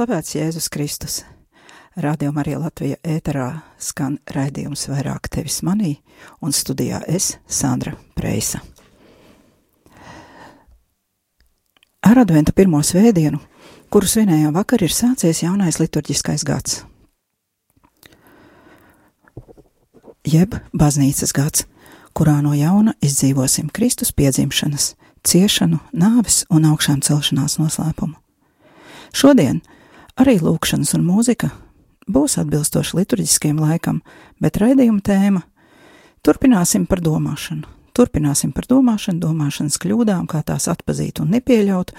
slavēts Jēzus Kristus. Radio Marija Latvija ēterā skan raidījums vairāk tevis manī, un studijā es, Sandra Preisa. Ar adventa pirmo svētdienu, kuru svinējām vakar, ir sācies jaunais liturģiskais gads. Jeb baznīcas gads, kurā no jauna izdzīvosim Kristus piedzimšanas, ciešanu, nāves un augšām celšanās noslēpumu. Šodien arī lūkšanas un mūzika būs atbilstoši liturģiskiem laikam, bet raidījuma tēma - turpināsim par domāšanu. Turpināsim par domāšanu, domāšanas kļūdām, kā tās atpazīt un nepieļaut,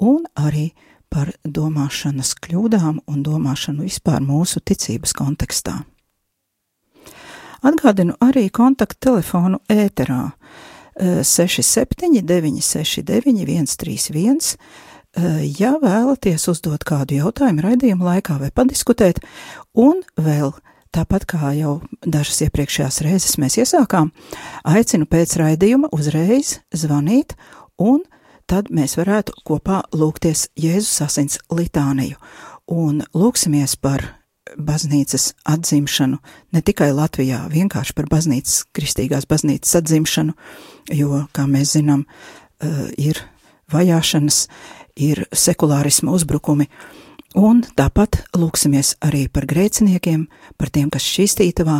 un arī par domāšanas kļūdām un domāšanu vispār mūsu ticības kontekstā. Atgādinu arī kontaktu telefonu ēterā eh, 67 969 131 ja vēlaties uzdot kādu jautājumu raidījuma laikā vai padiskutēt, un vēl tāpat kā jau dažas iepriekšējās reizes mēs iesākām, aicinu pēc raidījuma uzreiz zvanīt, un tad mēs varētu kopā lūgties Jēzus asins litāniju, un lūksimies par baznīcas atzimšanu ne tikai Latvijā, vienkārši par baznīcas, kristīgās baznīcas atzimšanu, jo, kā mēs zinām, ir vajāšanas, ir sekulārisma uzbrukumi, un tāpat lūksimies arī par grēciniekiem, par tiem, kas šķīstītavā,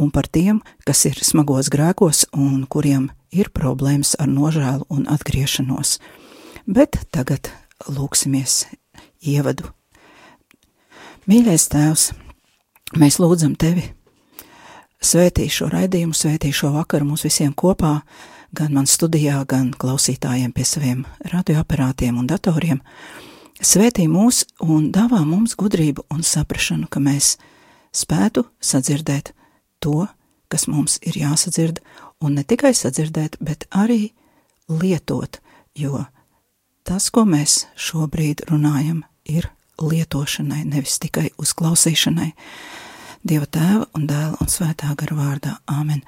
un par tiem, kas ir smagos grēkos un kuriem ir problēmas ar nožēlu un atgriešanos. Bet tagad lūksimies ievadu. Mīļais Tēvs, mēs lūdzam Tevi, svētī šo raidījumu, svētī šo vakaru mums visiem kopā, gan man studijā, gan klausītājiem pie saviem radioaparātiem un datoriem. Svētī mūs un dāvā mums gudrību un saprašanu, ka mēs spētu sadzirdēt to, kas mums ir jāsadzird, un ne tikai sadzirdēt, bet arī lietot, jo tas, ko mēs šobrīd runājam, ir lietošanai, nevis tikai uzklausīšanai. Dieva tēva un dēla un svētā gara vārdā - Āmen.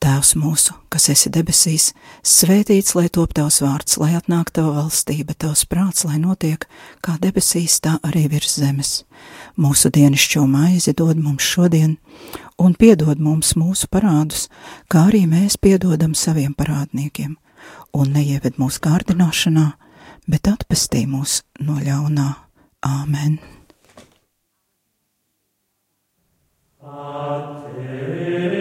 Tēvs mūsu, kas esi debesīs, svētīts lai top tavs vārds, lai atnāk tava valstība, tavs prāts, lai notiek kā debesīs, tā arī virs zemes. Mūsu dienascho maizi dod mums šodien, un piedod mums mūsu parādus, kā arī mēs piedodam saviem parādniekiem, un neieved mūsu kārdināšanā, bet atpestī mūs no ļaunā. Āmen! ad te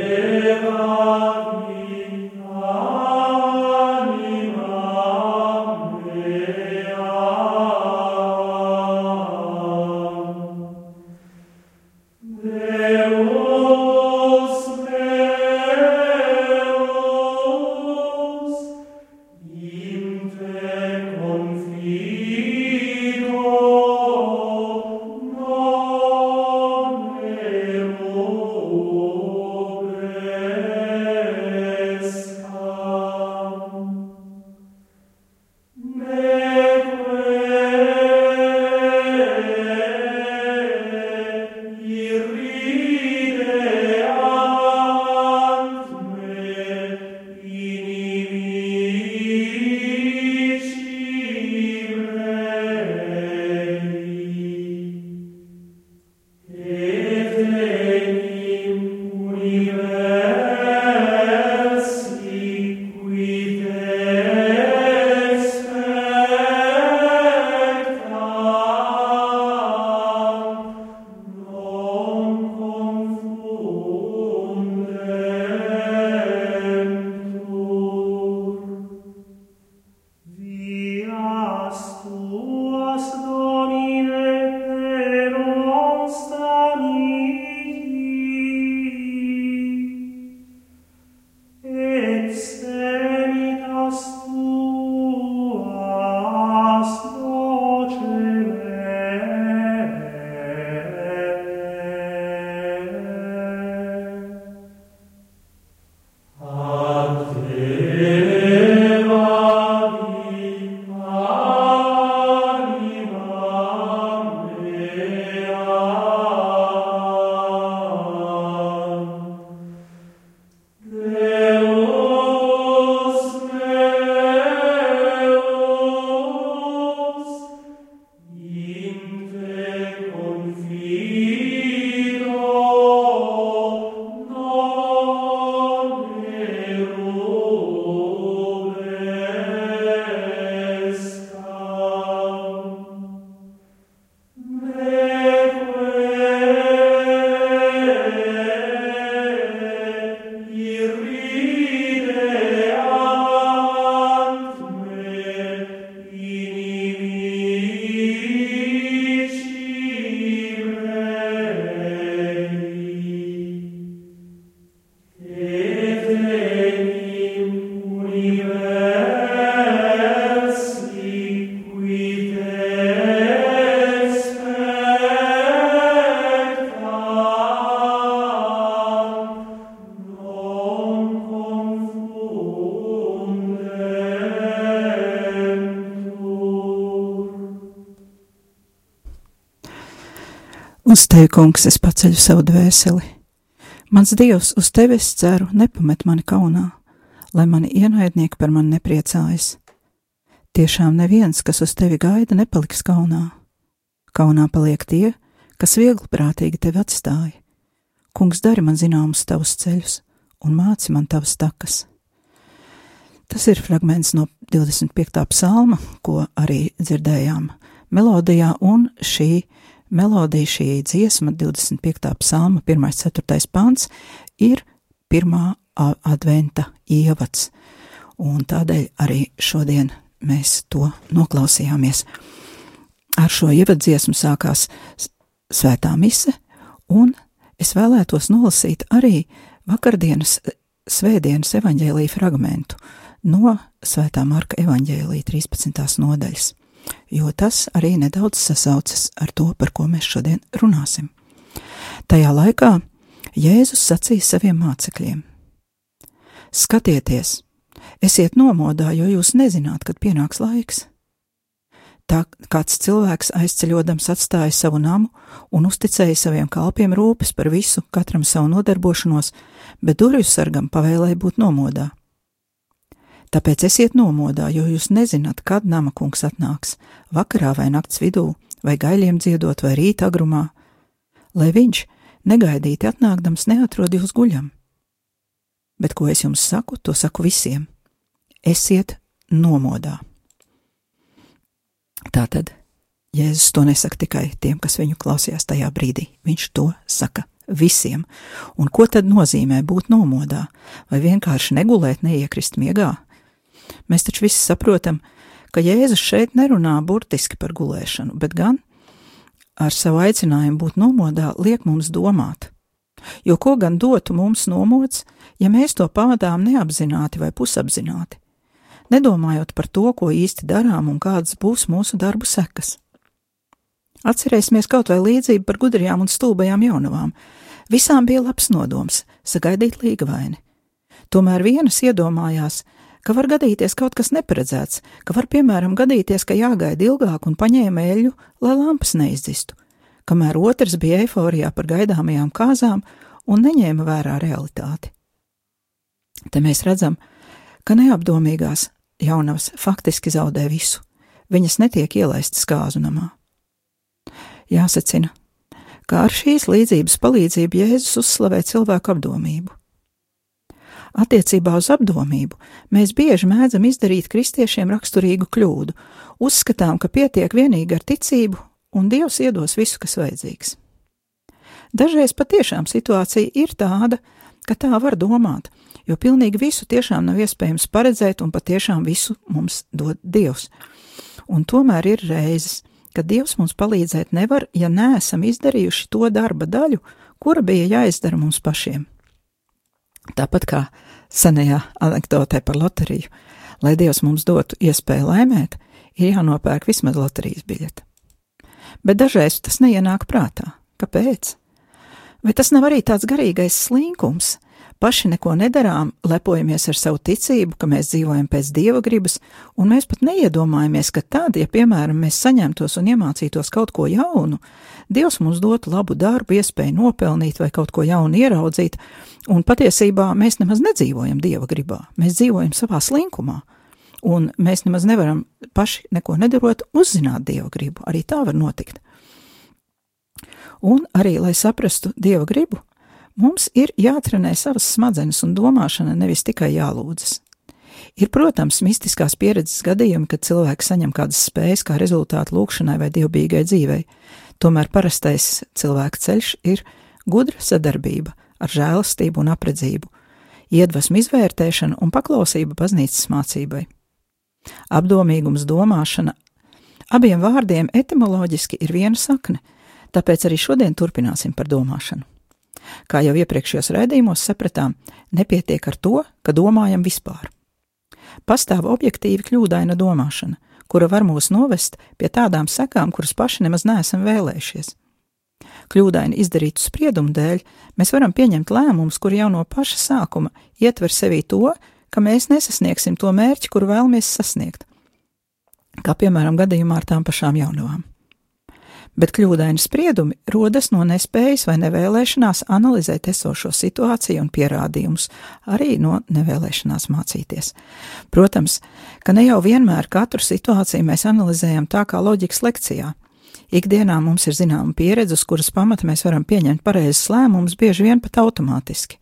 Uz tevi, kungs, es paceļu savu dvēseli. Mans dievs, uz tevi es ceru, nepamet mani kaunā, lai mani ienaidnieki par mani nepriecājas. Tiešām neviens, kas uz tevi gaida, nepaliks kaunā. Kaunā paliek tie, kas viegli prātīgi tevi atstāja. Kungs, dari man zināmus tavus ceļus un māci man tavas takas. Tas ir fragments no 25. psalma, ko arī dzirdējām melodijā, un šī melodija, šī dziesma, 25. psalma, 1.4. pants, ir pirmā adventa ievads, un tādēļ arī šodien mēs to noklausījāmies. Ar šo ievadziesmu sākās svētā mise, un es vēlētos nolasīt arī vakardienas svētdienas evaņģēlīja fragmentu no Svētā Marka evaņģēlīja 13. nodaļas, jo tas arī nedaudz sasaucas ar to, par ko mēs šodien runāsim. Tajā laikā Jēzus sacīja saviem mācekļiem: Skatieties, esiet nomodā, jo jūs nezināt, kad pienāks laiks. Tā kāds cilvēks aizceļodams atstāja savu namu un uzticēja saviem kalpiem rūpes par visu, katram savu nodarbošanos, bet durvju sargam pavēlēja būt nomodā. Tāpēc esiet nomodā, jo jūs nezināt, kad nama kungs atnāks - vakarā vai nakts vidū, vai gaļiem dziedot, vai rīta agrumā, lai viņš negaidīti atnākdams neatrod jūs guļam. Bet ko es jums saku, to saku visiem - esiet nomodā. Tātad Jēzus to nesaka tikai tiem, kas viņu klausījās tajā brīdī, viņš to saka visiem. Un ko tad nozīmē būt nomodā, vai vienkārši negulēt, neiekrist miegā? Mēs taču visi saprotam, ka Jēzus šeit nerunā burtiski par gulēšanu, bet gan ar savu aicinājumu būt nomodā liek mums domāt. Jo ko gan dotu mums nomods, ja mēs to pavadām neapzināti vai pusapzināti, nedomājot par to, ko īsti darām un kādas būs mūsu darbu sekas? Atcerēsimies kaut vai līdzību par gudrajām un stulbajām jaunavām. Visām bija labs nodoms - sagaidīt līgavaini. Tomēr vienas iedomājās, ka var gadīties kaut kas neparedzēts, ka var, piemēram, gadīties, ka jāgaida ilgāk un paņēma eļļu, lai lampas neizdzistu, kamēr otrs bija eiforijā par gaidāmajām kāzām un neņēma vērā realitāti. Te mēs redzam, ka neapdomīgās jaunavas faktiski zaudē visu, viņas netiek ielaistas kāzu namā. Jāsacina, ka ar šīs līdzības palīdzību Jēzus uzslavē cilvēku apdomību. Attiecībā uz apdomību mēs bieži mēdzam izdarīt kristiešiem raksturīgu kļūdu. Uzskatām, ka pietiek vienīgi ar ticību, un Dievs iedos visu, kas vajadzīgs. Dažreiz patiešām situācija ir tāda, ka tā var domāt, jo pilnīgi visu tiešām nav iespējams paredzēt, un patiešām visu mums dod Dievs. Un tomēr ir reizes, kad Dievs mums palīdzēt nevar, ja neesam izdarījuši to darba daļu, kura bija jāizdara mums pašiem. Tāpat kā senajā anekdotē par loteriju, lai Dievs mums dotu iespēju laimēt, ir jānopērk vismaz loterijas biļete. Bet dažreiz tas neienāk prātā. Kāpēc? Vai tas nav arī tāds garīgais slinkums? Paši neko nedarām, lepojamies ar savu ticību, ka mēs dzīvojam pēc dieva gribas, un mēs pat neiedomājamies, ka tad, ja, piemēram, mēs saņemtos un iemācītos kaut ko jaunu, Dievs mums dotu labu darbu, iespēju nopelnīt vai kaut ko jaunu ieraudzīt, un patiesībā mēs nemaz nedzīvojam Dieva gribā, mēs dzīvojam savā slinkumā, un mēs nemaz nevaram paši neko nedarot, uzzināt Dieva gribu, arī tā var notikt. Un arī, lai saprastu Dieva gribu, mums ir jātrenē savas smadzenes un domāšana, nevis tikai jālūdzas. Ir, protams, mistiskās pieredzes gadījumi, kad cilvēks saņem kādas spējas kā rezultātu lūkšanai vai dievbijīgai dzīvei, Tomēr parastais cilvēka ceļš ir gudra sadarbība ar žēlastību un apredzību, iedvesmu izvērtēšana un paklausība baznīcas mācībai. Apdomīgums, domāšana, abiem vārdiem etimoloģiski ir viena sakne, tāpēc arī šodien turpināsim par domāšanu. Kā jau iepriekšējos raidījumos sapratām, nepietiek ar to, ka domājam vispār. Pastāv objektīvi kļūdaina domāšana, kura var mūs novest pie tādām sekām, kuras paši nemaz neesam vēlējušies. Kļūdaini izdarītu spriedumu dēļ mēs varam pieņemt lēmumus, kuri jau no paša sākuma ietver sevī to, ka mēs nesasniegsim to mērķi, kuru vēlamies sasniegt. Kā piemēram gadījumā ar tām pašām jaunavām. Bet kļūdaini spriedumi rodas no nespējas vai nevēlēšanās analizēt esošo situāciju un pierādījumus, arī no nevēlēšanās mācīties. Protams, ka ne jau vienmēr katru situāciju mēs analizējam tā kā loģikas lekcijā. Ikdienā mums ir zināma pieredze, uz kuras pamata mēs varam pieņemt pareizus lēmumus, bieži vien pat automātiski.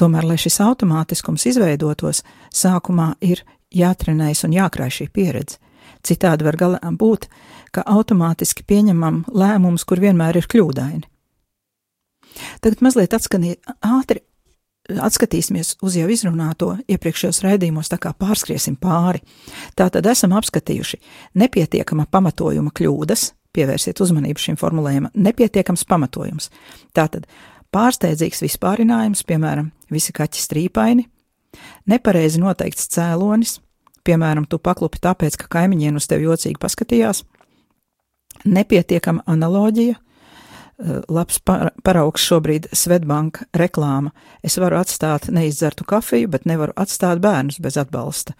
Tomēr, lai šis automātiskums izveidotos, sākumā ir jātrenējas un jākrāj šī pieredze. Citādi var būt, ka automātiski pieņemam lēmumus, kur vienmēr ir kļūdaini. Tagad mazliet atskanie, ātri atskatīsimies uz jau izrunāto iepriekšējos raidījumos, tā kā pārskriesim pāri. Tātad esam apskatījuši nepietiekama pamatojuma kļūdas, pievērsiet uzmanību šim formulējumam, nepietiekams pamatojums. Tātad pārsteidzīgs vispārinājums, piemēram, visi kaķi strīpaini, nepareizi noteikts cēlonis, piemēram, tu paklupi tāpēc, ka kaimiņiem uz tevi jocīgi paskatījās, nepietiekama analoģija, eh, labs paraugs šobrīd Svetbanka reklāma. Es varu atstāt neizdzertu kafiju, bet nevaru atstāt bērnus bez atbalsta.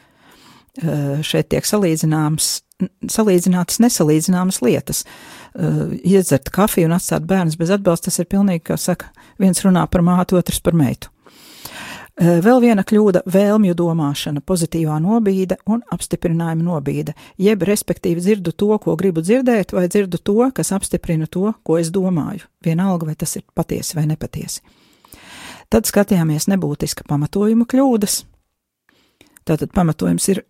Eh, šeit tiek salīdzināms, salīdzinātas nesalīdzināmas lietas. Eh, iedzert kafiju un atstāt bērnus bez atbalsta, tas ir pilnīgi, kā saka, viens runā par mātu, otrs par meitu. Eh, vēl viena kļūda - vēlmju domāšana, pozitīvā nobīde un apstiprinājuma nobīde, jeb respektīvi dzirdu to, ko gribu dzirdēt, vai dzirdu to, kas apstiprina to, ko es domāju, vienalga vai tas ir patiesi vai nepatiesi. Tad skatījāmies nebūtiska pamatojuma kļūdas. Tātad pamatojums ir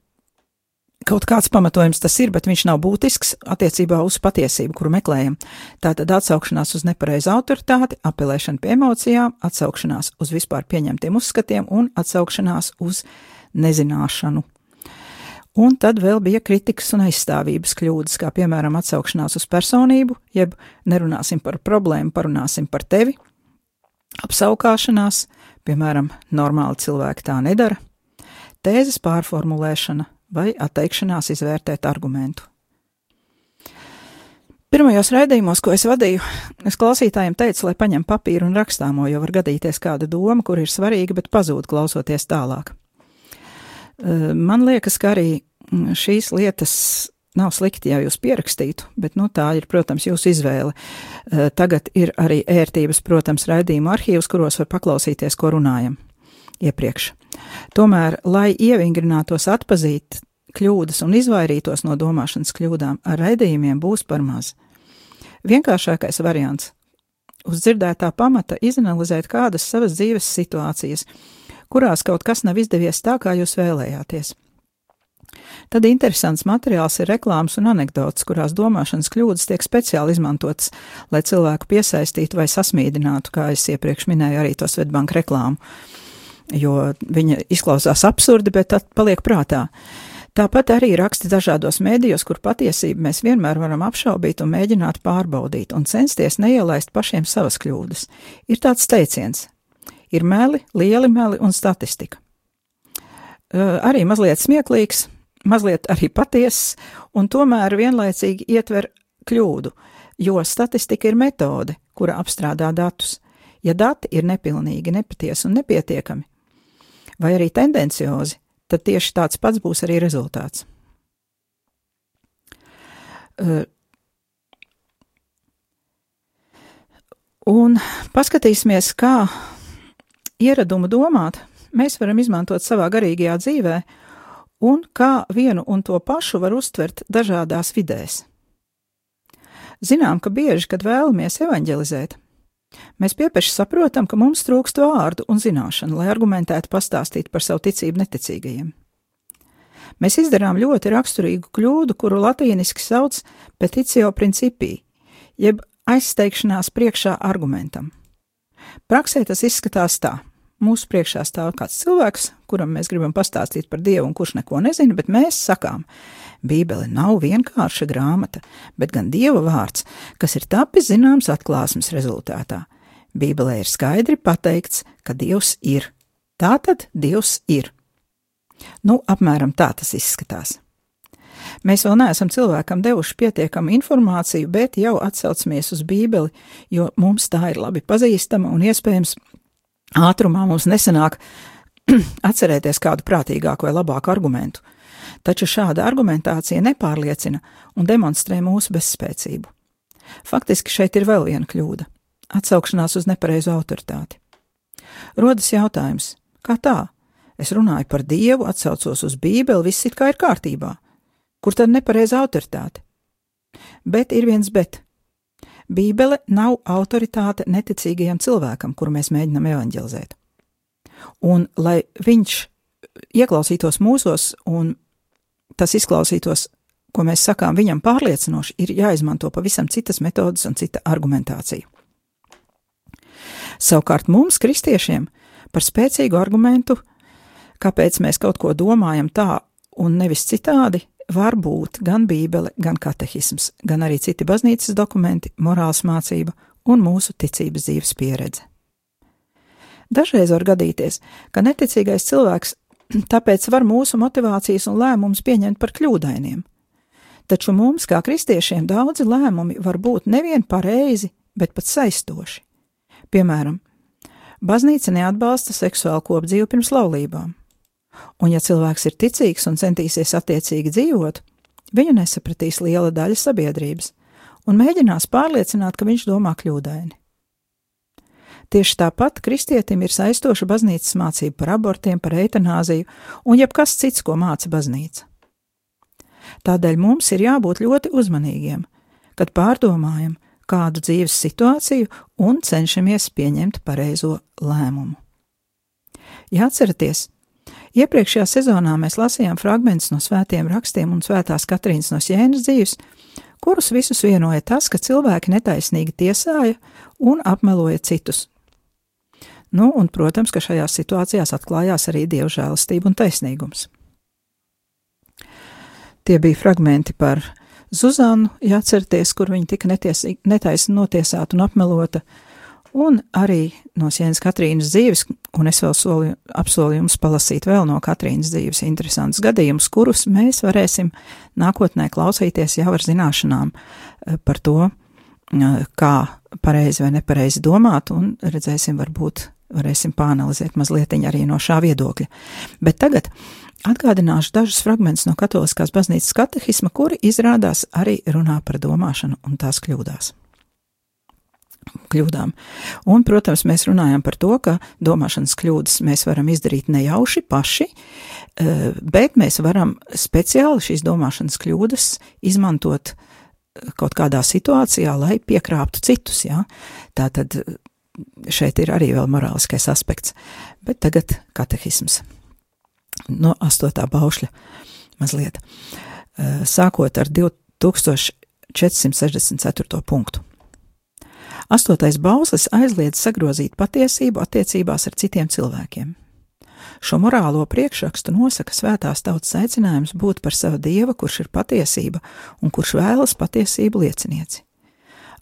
Kaut kāds pamatojums tas ir, bet viņš nav būtisks attiecībā uz patiesību, kuru meklējam. Tātad atsaukšanās uz nepareizu autoritāti, apelēšana pie emocijām, atsaukšanās uz vispār pieņemtiem uzskatiem un atsaukšanās uz nezināšanu. Un tad vēl bija kritikas un aizstāvības kļūdas, kā piemēram atsaukšanās uz personību, jeb nerunāsim par problēmu, parunāsim par tevi, apsaukāšanās, piemēram, normāli cilvēki tā nedara, tēzes pārformulēšana, vai atteikšanās izvērtēt argumentu. Pirmajos raidījumos, ko es vadīju, es klausītājiem teicu, lai paņem papīru un rakstāmo, jo var gadīties kāda doma, kur ir svarīga, bet pazūd klausoties tālāk. Man liekas, ka arī šīs lietas nav slikti, ja jūs pierakstītu, bet nu, tā ir, protams, jūsu izvēle. Tagad ir arī ērtības, protams, raidījumu arhīvs, kuros var paklausīties, ko runājam iepriekš. Tomēr, lai ievingrinātos atpazīt kļūdas un izvairītos no domāšanas kļūdām, ar raidījumiem būs par maz. Vienkāršākais variants - uz dzirdētā pamata izanalizēt kādas savas dzīves situācijas, kurās kaut kas nav izdevies tā, kā jūs vēlējāties. Tad interesants materiāls ir reklāmas un anekdotas, kurās domāšanas kļūdas tiek speciāli izmantotas, lai cilvēku piesaistītu vai sasmīdinātu, kā es iepriekš minēju, arī to Svetbanka reklāmu jo viņa izklausās absurdi, bet tad paliek prātā. Tāpat arī raksti dažādos mēdījos, kur patiesību mēs vienmēr varam apšaubīt un mēģināt pārbaudīt un censties neielaist pašiem savas kļūdas. Ir tāds teiciens: ir meli, lieli meli un statistika. Arī mazliet smieklīgs, mazliet arī patiess, un tomēr vienlaicīgi ietver kļūdu, jo statistika ir metode, kura apstrādā datus. Ja dati ir nepilnīgi, nepatiesi un nepietiekami, vai arī tendenciozi, tad tieši tāds pats būs arī rezultāts. Un paskatīsimies, kā ieradumu domāt mēs varam izmantot savā garīgajā dzīvē, un kā vienu un to pašu var uztvert dažādās vidēs. Zinām, ka bieži, kad vēlamies evanģelizēt, Mēs piepeši saprotam, ka mums trūkst vārdu un zināšanu, lai argumentētu pastāstīt par savu ticību neticīgajiem. Mēs izdarām ļoti raksturīgu kļūdu, kuru latīniski sauc peticio principī, jeb aizsteigšanās priekšā argumentam. Praksē tas izskatās tā. Mūsu priekšā stāv kāds cilvēks, kuram mēs gribam pastāstīt par Dievu, un kurš neko nezina, bet mēs sakām, Bībele nav vienkārša grāmata, bet gan Dieva vārds, kas ir tapis zināms atklāsmes rezultātā. Bībelē ir skaidri pateikts, ka Dievs ir. Tātad Dievs ir. Nu, apmēram tā tas izskatās. Mēs vēl neesam cilvēkam devuši pietiekamu informāciju, bet jau atsaucamies uz Bībeli, jo mums tā ir labi pazīstama un iespējams ātrumā mums nesanāk atcerēties kādu prātīgāku vai labāku argumentu taču šāda argumentācija nepārliecina un demonstrē mūsu bezspēcību. Faktiski šeit ir vēl viena kļūda - atsaukšanās uz nepareizu autoritāti. Rodas jautājums, kā tā? Es runāju par Dievu, atsaucos uz Bībeli, viss it kā ir kārtībā. Kur tad nepareiza autoritāte? Bet ir viens bet. Bībele nav autoritāte neticīgajam cilvēkam, kuru mēs mēģinām evanģelizēt. Un, lai viņš ieklausītos mūsos un tas izklausītos, ko mēs sakām viņam pārliecinoši, ir jāizmanto pavisam citas metodas un cita argumentācija. Savukārt mums, kristiešiem, par spēcīgu argumentu, kāpēc mēs kaut ko domājam tā un nevis citādi, var būt gan Bībele, gan katehisms, gan arī citi baznīcas dokumenti, morāls mācība un mūsu ticības dzīves pieredze. Dažreiz var gadīties, ka neticīgais cilvēks tāpēc var mūsu motivācijas un lēmumus pieņemt par kļūdainiem. Taču mums, kā kristiešiem, daudzi lēmumi var būt nevien pareizi, bet pat saistoši. Piemēram, baznīca neatbalsta seksuālu kopdzīvi pirms laulībām, un ja cilvēks ir ticīgs un centīsies attiecīgi dzīvot, viņu nesapratīs liela daļa sabiedrības un mēģinās pārliecināt, ka viņš domā kļūdaini. Tieši tāpat kristietim ir saistoša baznīcas mācība par abortiem, par eitanāziju un jebkas cits, ko māca baznīca. Tādēļ mums ir jābūt ļoti uzmanīgiem, kad pārdomājam kādu dzīves situāciju un cenšamies pieņemt pareizo lēmumu. Jāatceraties, Iepriekšējā sezonā mēs lasījām fragmentus no svētiem rakstiem un svētās Katrīnas no Jēnas dzīves, kurus visus vienoja tas, ka cilvēki netaisnīgi tiesāja un apmeloja citus. Nu, un, protams, ka šajās situācijās atklājās arī dievu žēlastība un taisnīgums. Tie bija fragmenti par Zuzanu, jāatcerieties, kur viņa tika netaisni notiesāta un apmelota, un arī no Sienas Katrīnas dzīves, un es vēl soli, apsolu jums palasīt vēl no Katrīnas dzīves interesants gadījumus, kurus mēs varēsim nākotnē klausīties jau ar zināšanām eh, par to, eh, kā pareizi vai nepareizi domāt, un redzēsim, varbūt varēsim pāanalizēt mazliet arī no šā viedokļa. Bet tagad atgādināšu dažus fragmentus no Katoliskās baznīcas katehisma, kuri izrādās arī runā par domāšanu un tās kļūdās kļūdām. Un, protams, mēs runājam par to, ka domāšanas kļūdas mēs varam izdarīt nejauši paši, eh, bet mēs varam speciāli šīs domāšanas kļūdas izmantot eh, kaut kādā situācijā, lai piekrāptu citus. Ja? Tā tad šeit ir arī vēl morāliskais aspekts, bet tagad katehisms no astotā baušļa mazliet, eh, sākot ar 2464. punktu. Astotais bauslis aizliedz sagrozīt patiesību attiecībās ar citiem cilvēkiem. Šo morālo priekšrakstu nosaka svētās tautas aicinājums būt par savu dievu, kurš ir patiesība un kurš vēlas patiesību liecinieci.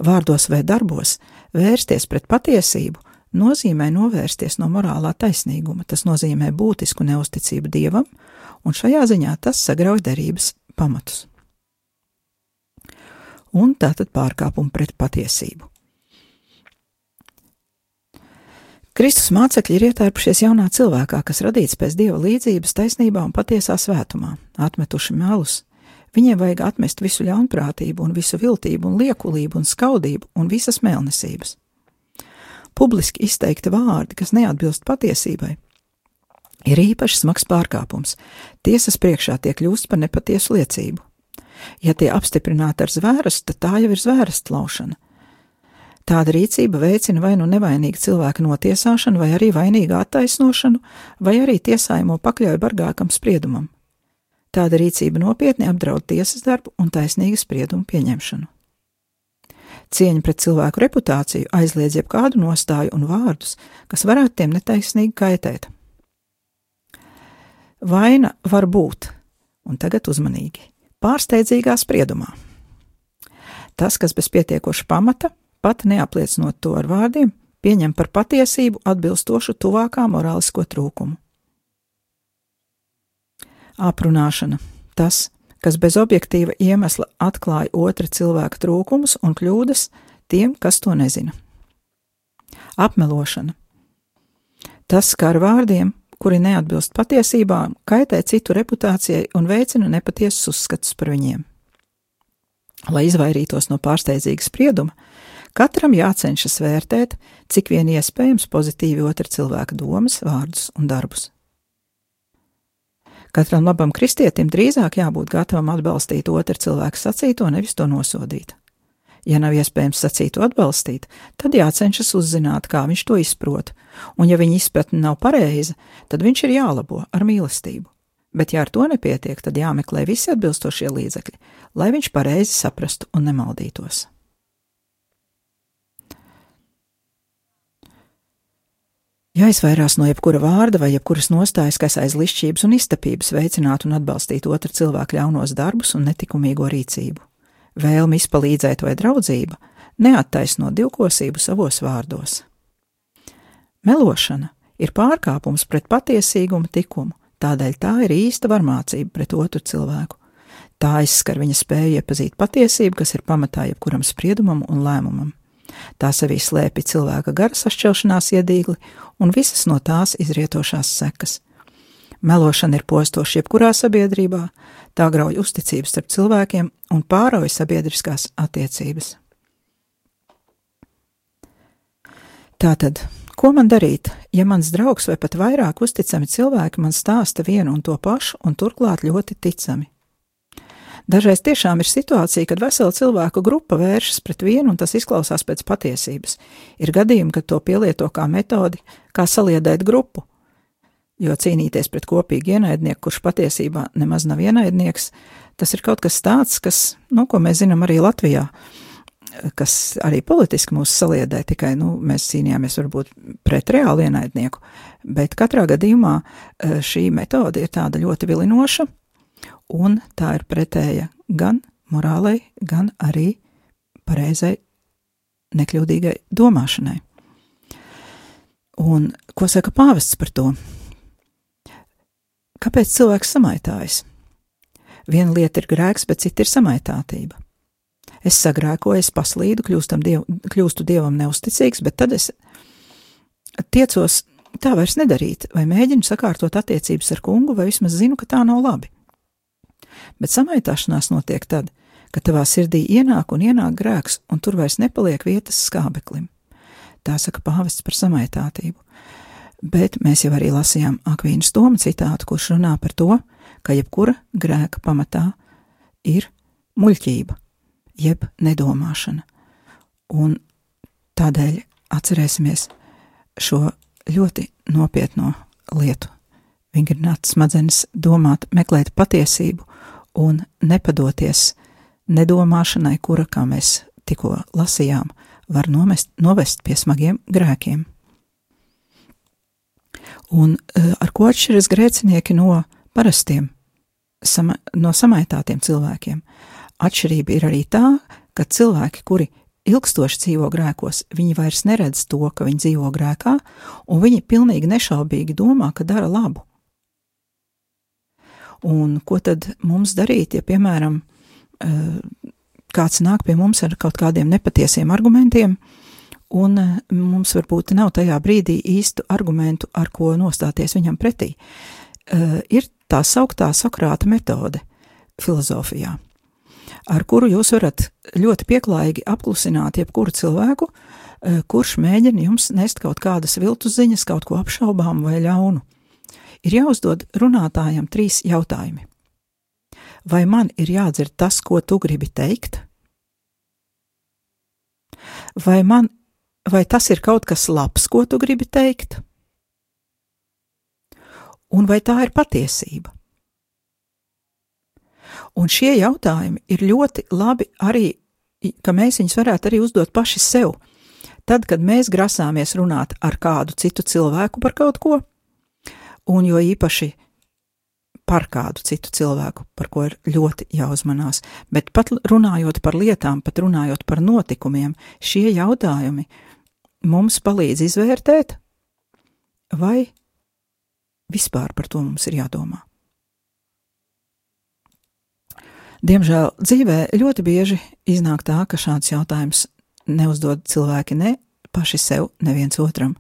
Vārdos vai darbos vērsties pret patiesību nozīmē novērsties no morālā taisnīguma, tas nozīmē būtisku neusticību dievam, un šajā ziņā tas sagrauj derības pamatus. Un tātad pārkāpumu pret patiesību. Kristus mācekļi ir ietērpušies jaunā cilvēkā, kas radīts pēc dieva līdzības, taisnībā un patiesā svētumā, atmetuši melus. Viņiem vajag atmest visu ļaunprātību, un visu viltību, un liekulību, un skaudību, un visas mēlnesības. Publiski izteikti vārdi, kas neatbilst patiesībai, ir īpaši smags pārkāpums. Tiesas priekšā tie kļūst par nepatiesu liecību. Ja tie apstiprināti ar zvērestu, tad tā jau ir zvērsta laušana. Tāda rīcība veicina vai nu nevainīgu cilvēku notiesāšanu, vai arī vainīgu attaisnošanu, vai arī tiesājumu pakļauj bargākam spriedumam. Tāda rīcība nopietni apdraud tiesas darbu un taisnīgu spriedumu pieņemšanu. Cieņa pret cilvēku reputāciju aizliedz jebkādu nostāju un vārdus, kas varētu tiem netaisnīgi kaitēt. Vaina var būt, un tagad uzmanīgi, pārsteidzīgā spriedumā. Tas, kas bez pietiekoša pamata pat neapliecinot to ar vārdiem, pieņem par patiesību atbilstošu tuvākā morālisko trūkumu. Aprunāšana - tas, kas bez objektīva iemesla atklāja otra cilvēka trūkumus un kļūdas tiem, kas to nezina. Apmelošana - tas, kā ar vārdiem, kuri neatbilst patiesībām, kaitē citu reputācijai un veicina nepatiesus uzskatus par viņiem. Lai izvairītos no pārsteidzīga sprieduma, katram jācenšas vērtēt, cik vien iespējams pozitīvi otra cilvēka domas, vārdus un darbus. Katram labam kristietim drīzāk jābūt gatavam atbalstīt otru cilvēku sacīto, nevis to nosodīt. Ja nav iespējams sacītu atbalstīt, tad jācenšas uzzināt, kā viņš to izprot, un ja viņa izpratne nav pareiza, tad viņš ir jālabo ar mīlestību. Bet, ja ar to nepietiek, tad jāmeklē visi atbilstošie līdzekļi, lai viņš pareizi saprastu un nemaldītos. Jāizvairās no jebkura vārda vai jebkuras nostājas, kas aiz lišķības un iztapības veicinātu un atbalstītu otru cilvēku ļaunos darbus un netikumīgo rīcību. Vēlme izpalīdzēt vai draudzība neattaisno divkosību savos vārdos. Melošana ir pārkāpums pret patiesīgumu tikumu, tādēļ tā ir īsta varmācība pret otru cilvēku. Tā aizskar viņa spēju iepazīt patiesību, kas ir pamatā jebkuram spriedumam un lēmumam. Tā sevī slēpj cilvēka gara sašķelšanās iedīgli un visas no tās izrietošās sekas. Melošana ir postoša jebkurā sabiedrībā, tā grauj uzticības starp cilvēkiem un pārauj sabiedriskās attiecības. Tātad, ko man darīt, ja mans draugs vai pat vairāk uzticami cilvēki man stāsta vienu un to pašu un turklāt ļoti ticami? Dažreiz tiešām ir situācija, kad vesela cilvēku grupa vēršas pret vienu, un tas izklausās pēc patiesības. Ir gadījumi, kad to pielieto kā metodi, kā saliedēt grupu. Jo cīnīties pret kopīgu ienaidnieku, kurš patiesībā nemaz nav ienaidnieks, tas ir kaut kas tāds, kas, nu, ko mēs zinām arī Latvijā, kas arī politiski mūs saliedē, tikai, nu, mēs cīnījāmies varbūt pret reālu ienaidnieku, bet katrā gadījumā eh, šī metode ir tāda ļoti vilinoša, un tā ir pretēja gan morālei, gan arī pareizai, nekļūdīgai domāšanai. Un ko saka pāvests par to? Kāpēc cilvēks samaitājas? Viena lieta ir grēks, bet cita ir samaitātība. Es sagrēkoju, es paslīdu, diev, kļūstu dievam neusticīgs, bet tad es tiecos tā vairs nedarīt, vai mēģinu sakārtot attiecības ar kungu, vai vismaz zinu, ka tā nav labi bet samaitāšanās notiek tad, kad tavā sirdī ienāk un ienāk grēks, un tur vairs nepaliek vietas skābeklim. Tā saka pāvests par samaitātību. Bet mēs jau arī lasījām Akvīnas Toma citātu, kurš runā par to, ka jebkura grēka pamatā ir muļķība, jeb nedomāšana. Un tādēļ atcerēsimies šo ļoti nopietno lietu. Vingrināt smadzenes, domāt, meklēt patiesību un nepadoties nedomāšanai, kura, kā mēs tikko lasījām, var nomest, novest pie smagiem grēkiem. Un e, ar ko atšķiras grēcinieki no parastiem, sama, no samaitātiem cilvēkiem? Atšķirība ir arī tā, ka cilvēki, kuri ilgstoši dzīvo grēkos, viņi vairs neredz to, ka viņi dzīvo grēkā, un viņi pilnīgi nešaubīgi domā, ka dara labu. Un ko tad mums darīt, ja, piemēram, eh, kāds nāk pie mums ar kaut kādiem nepatiesiem argumentiem, un eh, mums varbūt nav tajā brīdī īstu argumentu, ar ko nostāties viņam pretī. Eh, ir tā sauktā Sokrāta metode filozofijā, ar kuru jūs varat ļoti pieklājīgi apklusināt jebkuru cilvēku, kurš mēģina jums nest kaut kādas viltus ziņas, kaut ko apšaubām vai ļaunu ir jāuzdod runātājam trīs jautājumi. Vai man ir jādzird tas, ko tu gribi teikt? Vai, man, vai tas ir kaut kas labs, ko tu gribi teikt? Un vai tā ir patiesība? Un šie jautājumi ir ļoti labi arī, ka mēs viņus varētu arī uzdot paši sev. Tad, kad mēs grasāmies runāt ar kādu citu cilvēku par kaut ko, un jo īpaši par kādu citu cilvēku, par ko ir ļoti jāuzmanās. Bet pat runājot par lietām, pat runājot par notikumiem, šie jautājumi mums palīdz izvērtēt, vai vispār par to mums ir jādomā. Diemžēl dzīvē ļoti bieži iznāk tā, ka šāds jautājums neuzdod cilvēki ne paši sev, neviens otram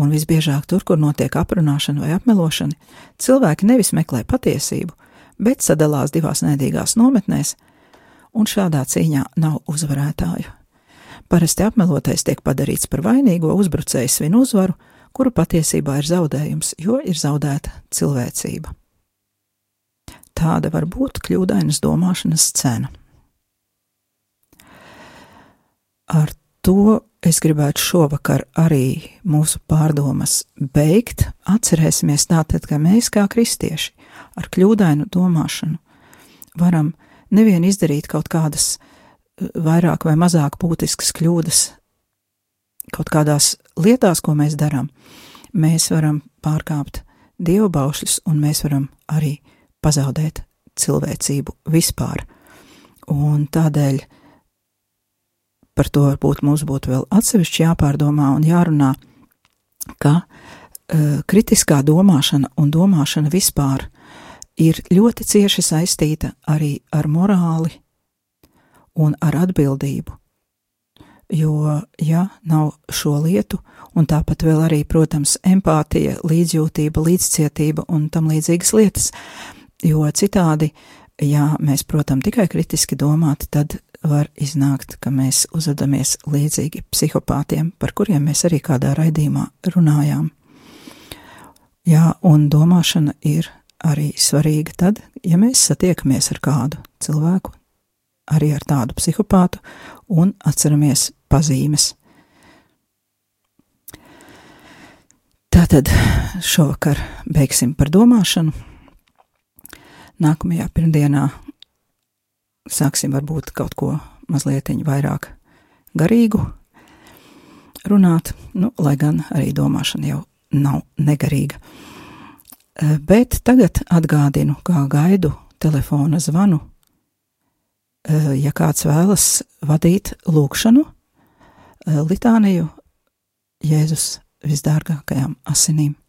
un visbiežāk tur, kur notiek aprunāšana vai apmelošana, cilvēki nevis meklē patiesību, bet sadalās divās nēdīgās nometnēs, un šādā cīņā nav uzvarētāju. Parasti apmelotais tiek padarīts par vainīgo, uzbrucējs svin uzvaru, kuru patiesībā ir zaudējums, jo ir zaudēta cilvēcība. Tāda var būt kļūdainas domāšanas cena. Ar to es gribētu šovakar arī mūsu pārdomas beigt. Atcerēsimies tātad, ka mēs kā kristieši ar kļūdainu domāšanu varam nevien izdarīt kaut kādas eh, vairāk vai mazāk būtiskas kļūdas kaut kādās lietās, ko mēs darām, mēs varam pārkāpt dievu baušļus un mēs varam arī pazaudēt cilvēcību vispār. Un tādēļ par to varbūt mums būtu vēl atsevišķi jāpārdomā un jārunā, ka uh, kritiskā domāšana un domāšana vispār ir ļoti cieši saistīta arī ar morāli un ar atbildību. Jo, ja nav šo lietu, un tāpat vēl arī, protams, empātija, līdzjūtība, līdzcietība un tam līdzīgas lietas, jo citādi, ja mēs, protams, tikai kritiski domāt, tad var iznākt, ka mēs uzvedamies līdzīgi psihopātiem, par kuriem mēs arī kādā raidījumā runājām. Jā, un domāšana ir arī svarīga tad, ja mēs satiekamies ar kādu cilvēku, arī ar tādu psihopātu, un atceramies pazīmes. Tātad šovakar beigsim par domāšanu. Nākamajā pirmdienā sāksim varbūt kaut ko mazliet vairāk garīgu runāt, nu, lai gan arī domāšana jau nav negarīga. Eh, bet tagad atgādinu, kā gaidu telefona zvanu. Eh, ja kāds vēlas vadīt lūkšanu, eh, litāniju Jēzus visdārgākajām asinīm.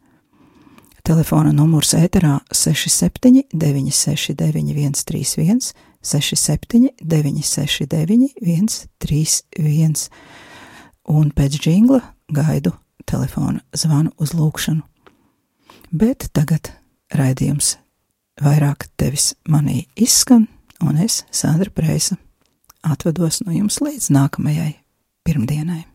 Telefona numurs ēterā 67 969 131 67, 969, 131, un pēc jingla gaidu telefona zvanu uz lūkšanu. Bet tagad raidījums vairāk tevis manī izskan, un es, Sandra Preisa, atvados no jums līdz nākamajai pirmdienai.